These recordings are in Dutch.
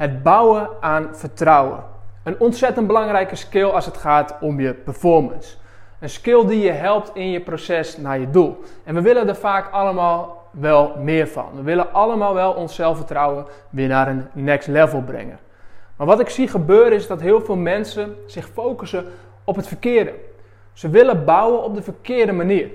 Het bouwen aan vertrouwen. Een ontzettend belangrijke skill als het gaat om je performance. Een skill die je helpt in je proces naar je doel. En we willen er vaak allemaal wel meer van. We willen allemaal wel ons zelfvertrouwen weer naar een next level brengen. Maar wat ik zie gebeuren is dat heel veel mensen zich focussen op het verkeerde. Ze willen bouwen op de verkeerde manier.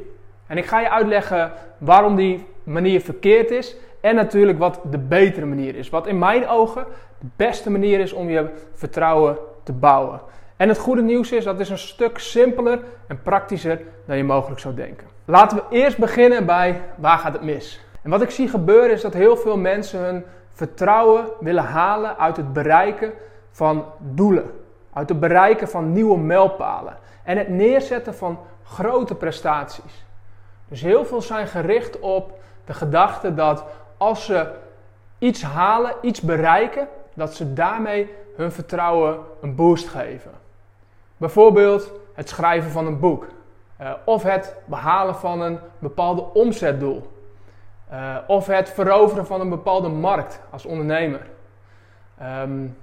En ik ga je uitleggen waarom die manier verkeerd is en natuurlijk wat de betere manier is. Wat in mijn ogen de beste manier is om je vertrouwen te bouwen. En het goede nieuws is dat is een stuk simpeler en praktischer dan je mogelijk zou denken. Laten we eerst beginnen bij waar gaat het mis? En wat ik zie gebeuren is dat heel veel mensen hun vertrouwen willen halen uit het bereiken van doelen. Uit het bereiken van nieuwe mijlpalen. En het neerzetten van grote prestaties. Dus heel veel zijn gericht op de gedachte dat als ze iets halen, iets bereiken, dat ze daarmee hun vertrouwen een boost geven. Bijvoorbeeld het schrijven van een boek. Uh, of het behalen van een bepaalde omzetdoel. Uh, of het veroveren van een bepaalde markt als ondernemer. Um,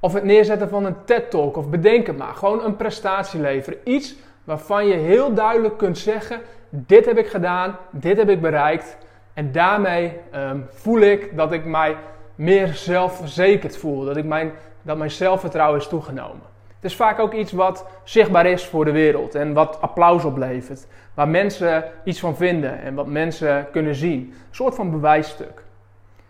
of het neerzetten van een TED-talk of bedenk het maar. Gewoon een prestatie leveren. Iets waarvan je heel duidelijk kunt zeggen: dit heb ik gedaan, dit heb ik bereikt. En daarmee um, voel ik dat ik mij meer zelfverzekerd voel. Dat, ik mijn, dat mijn zelfvertrouwen is toegenomen. Het is vaak ook iets wat zichtbaar is voor de wereld en wat applaus oplevert. Waar mensen iets van vinden en wat mensen kunnen zien. Een soort van bewijsstuk.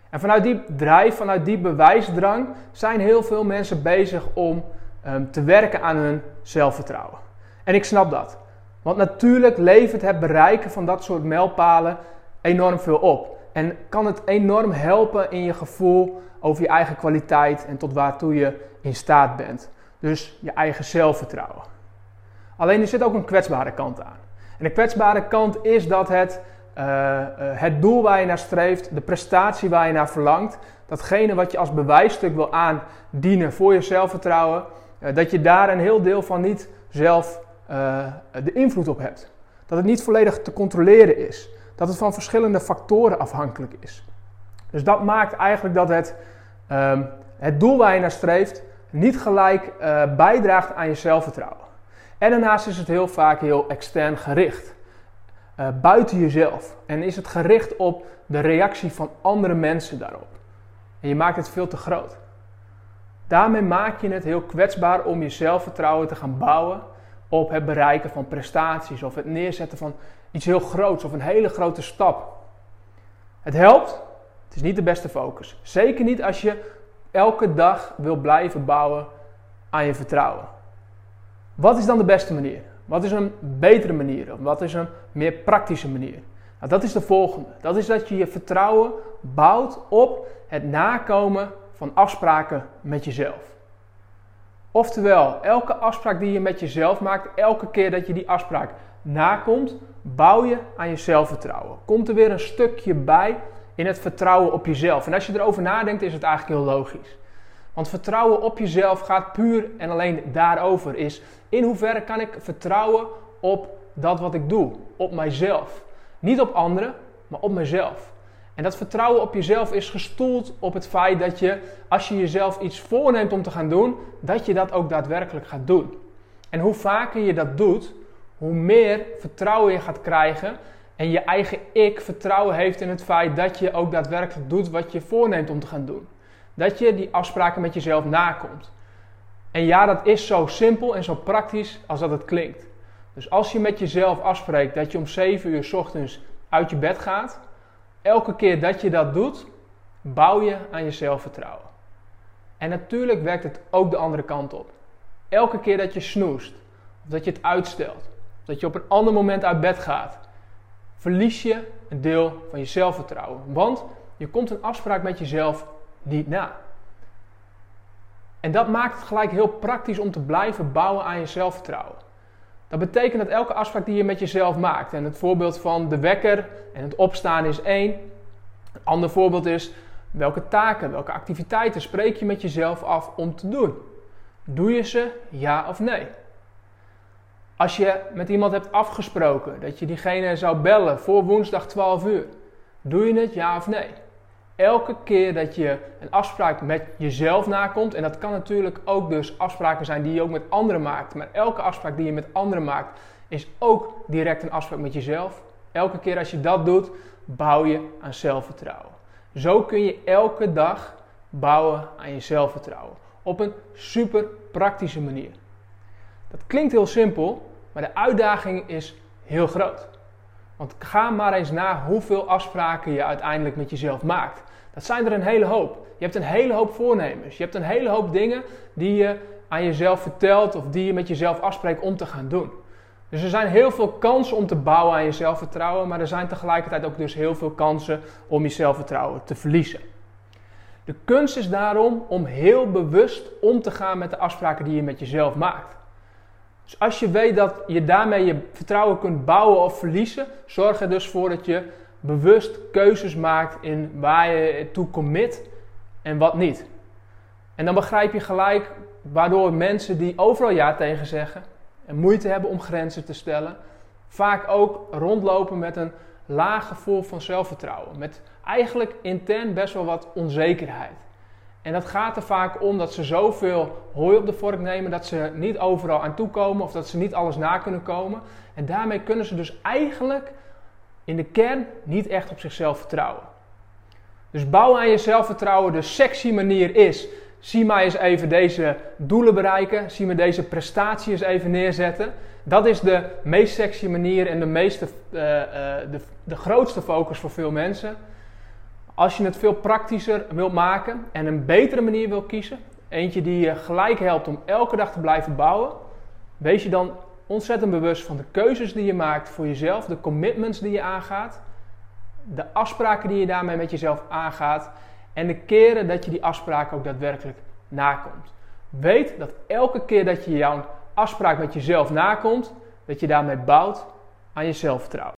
En vanuit die drijf, vanuit die bewijsdrang, zijn heel veel mensen bezig om um, te werken aan hun zelfvertrouwen. En ik snap dat. Want natuurlijk levert het bereiken van dat soort mijlpalen enorm veel op. En kan het enorm helpen in je gevoel over je eigen kwaliteit en tot waartoe je in staat bent. Dus je eigen zelfvertrouwen. Alleen er zit ook een kwetsbare kant aan. En de kwetsbare kant is dat het, uh, het doel waar je naar streeft, de prestatie waar je naar verlangt, datgene wat je als bewijsstuk wil aandienen voor je zelfvertrouwen, uh, dat je daar een heel deel van niet zelf de invloed op hebt. Dat het niet volledig te controleren is dat het van verschillende factoren afhankelijk is. Dus dat maakt eigenlijk dat het, um, het doel waar je naar streeft niet gelijk uh, bijdraagt aan je zelfvertrouwen. En daarnaast is het heel vaak heel extern gericht. Uh, buiten jezelf. En is het gericht op de reactie van andere mensen daarop. En je maakt het veel te groot. Daarmee maak je het heel kwetsbaar om je zelfvertrouwen te gaan bouwen op het bereiken van prestaties of het neerzetten van iets heel groots of een hele grote stap. Het helpt, het is niet de beste focus. Zeker niet als je elke dag wil blijven bouwen aan je vertrouwen. Wat is dan de beste manier? Wat is een betere manier? Wat is een meer praktische manier? Nou, dat is de volgende. Dat is dat je je vertrouwen bouwt op het nakomen van afspraken met jezelf. Oftewel, elke afspraak die je met jezelf maakt, elke keer dat je die afspraak nakomt, bouw je aan je zelfvertrouwen. Komt er weer een stukje bij in het vertrouwen op jezelf. En als je erover nadenkt, is het eigenlijk heel logisch. Want vertrouwen op jezelf gaat puur en alleen daarover. Is in hoeverre kan ik vertrouwen op dat wat ik doe, op mijzelf. Niet op anderen, maar op mezelf. En dat vertrouwen op jezelf is gestoeld op het feit dat je, als je jezelf iets voorneemt om te gaan doen, dat je dat ook daadwerkelijk gaat doen. En hoe vaker je dat doet, hoe meer vertrouwen je gaat krijgen en je eigen ik vertrouwen heeft in het feit dat je ook daadwerkelijk doet wat je voorneemt om te gaan doen. Dat je die afspraken met jezelf nakomt. En ja, dat is zo simpel en zo praktisch als dat het klinkt. Dus als je met jezelf afspreekt dat je om 7 uur s ochtends uit je bed gaat, elke keer dat je dat doet, bouw je aan je zelfvertrouwen. En natuurlijk werkt het ook de andere kant op. Elke keer dat je snoest, of dat je het uitstelt, dat je op een ander moment uit bed gaat, verlies je een deel van je zelfvertrouwen. Want je komt een afspraak met jezelf niet na. En dat maakt het gelijk heel praktisch om te blijven bouwen aan je zelfvertrouwen. Dat betekent dat elke afspraak die je met jezelf maakt, en het voorbeeld van de wekker en het opstaan is één. Een ander voorbeeld is welke taken, welke activiteiten spreek je met jezelf af om te doen. Doe je ze ja of nee? Als je met iemand hebt afgesproken dat je diegene zou bellen voor woensdag 12 uur, doe je het ja of nee? Elke keer dat je een afspraak met jezelf nakomt, en dat kan natuurlijk ook dus afspraken zijn die je ook met anderen maakt, maar elke afspraak die je met anderen maakt is ook direct een afspraak met jezelf. Elke keer als je dat doet, bouw je aan zelfvertrouwen. Zo kun je elke dag bouwen aan je zelfvertrouwen op een super praktische manier. Dat klinkt heel simpel, maar de uitdaging is heel groot. Want ga maar eens na hoeveel afspraken je uiteindelijk met jezelf maakt. Dat zijn er een hele hoop. Je hebt een hele hoop voornemens. Je hebt een hele hoop dingen die je aan jezelf vertelt of die je met jezelf afspreekt om te gaan doen. Dus er zijn heel veel kansen om te bouwen aan je zelfvertrouwen, maar er zijn tegelijkertijd ook dus heel veel kansen om je zelfvertrouwen te verliezen. De kunst is daarom om heel bewust om te gaan met de afspraken die je met jezelf maakt. Dus als je weet dat je daarmee je vertrouwen kunt bouwen of verliezen, zorg er dus voor dat je bewust keuzes maakt in waar je toe commit en wat niet. En dan begrijp je gelijk waardoor mensen die overal ja tegen zeggen en moeite hebben om grenzen te stellen, vaak ook rondlopen met een laag gevoel van zelfvertrouwen. Met eigenlijk intern best wel wat onzekerheid. En dat gaat er vaak om dat ze zoveel hooi op de vork nemen dat ze niet overal aan toe komen of dat ze niet alles na kunnen komen. En daarmee kunnen ze dus eigenlijk in de kern niet echt op zichzelf vertrouwen. Dus bouwen aan je zelfvertrouwen, de sexy manier is, zie maar eens even deze doelen bereiken, zie maar deze prestaties even neerzetten. Dat is de meest sexy manier en de, meeste, uh, uh, de, de grootste focus voor veel mensen. Als je het veel praktischer wilt maken en een betere manier wil kiezen, eentje die je gelijk helpt om elke dag te blijven bouwen, wees je dan ontzettend bewust van de keuzes die je maakt voor jezelf, de commitments die je aangaat, de afspraken die je daarmee met jezelf aangaat en de keren dat je die afspraken ook daadwerkelijk nakomt. Weet dat elke keer dat je jouw afspraak met jezelf nakomt, dat je daarmee bouwt aan je zelfvertrouwen.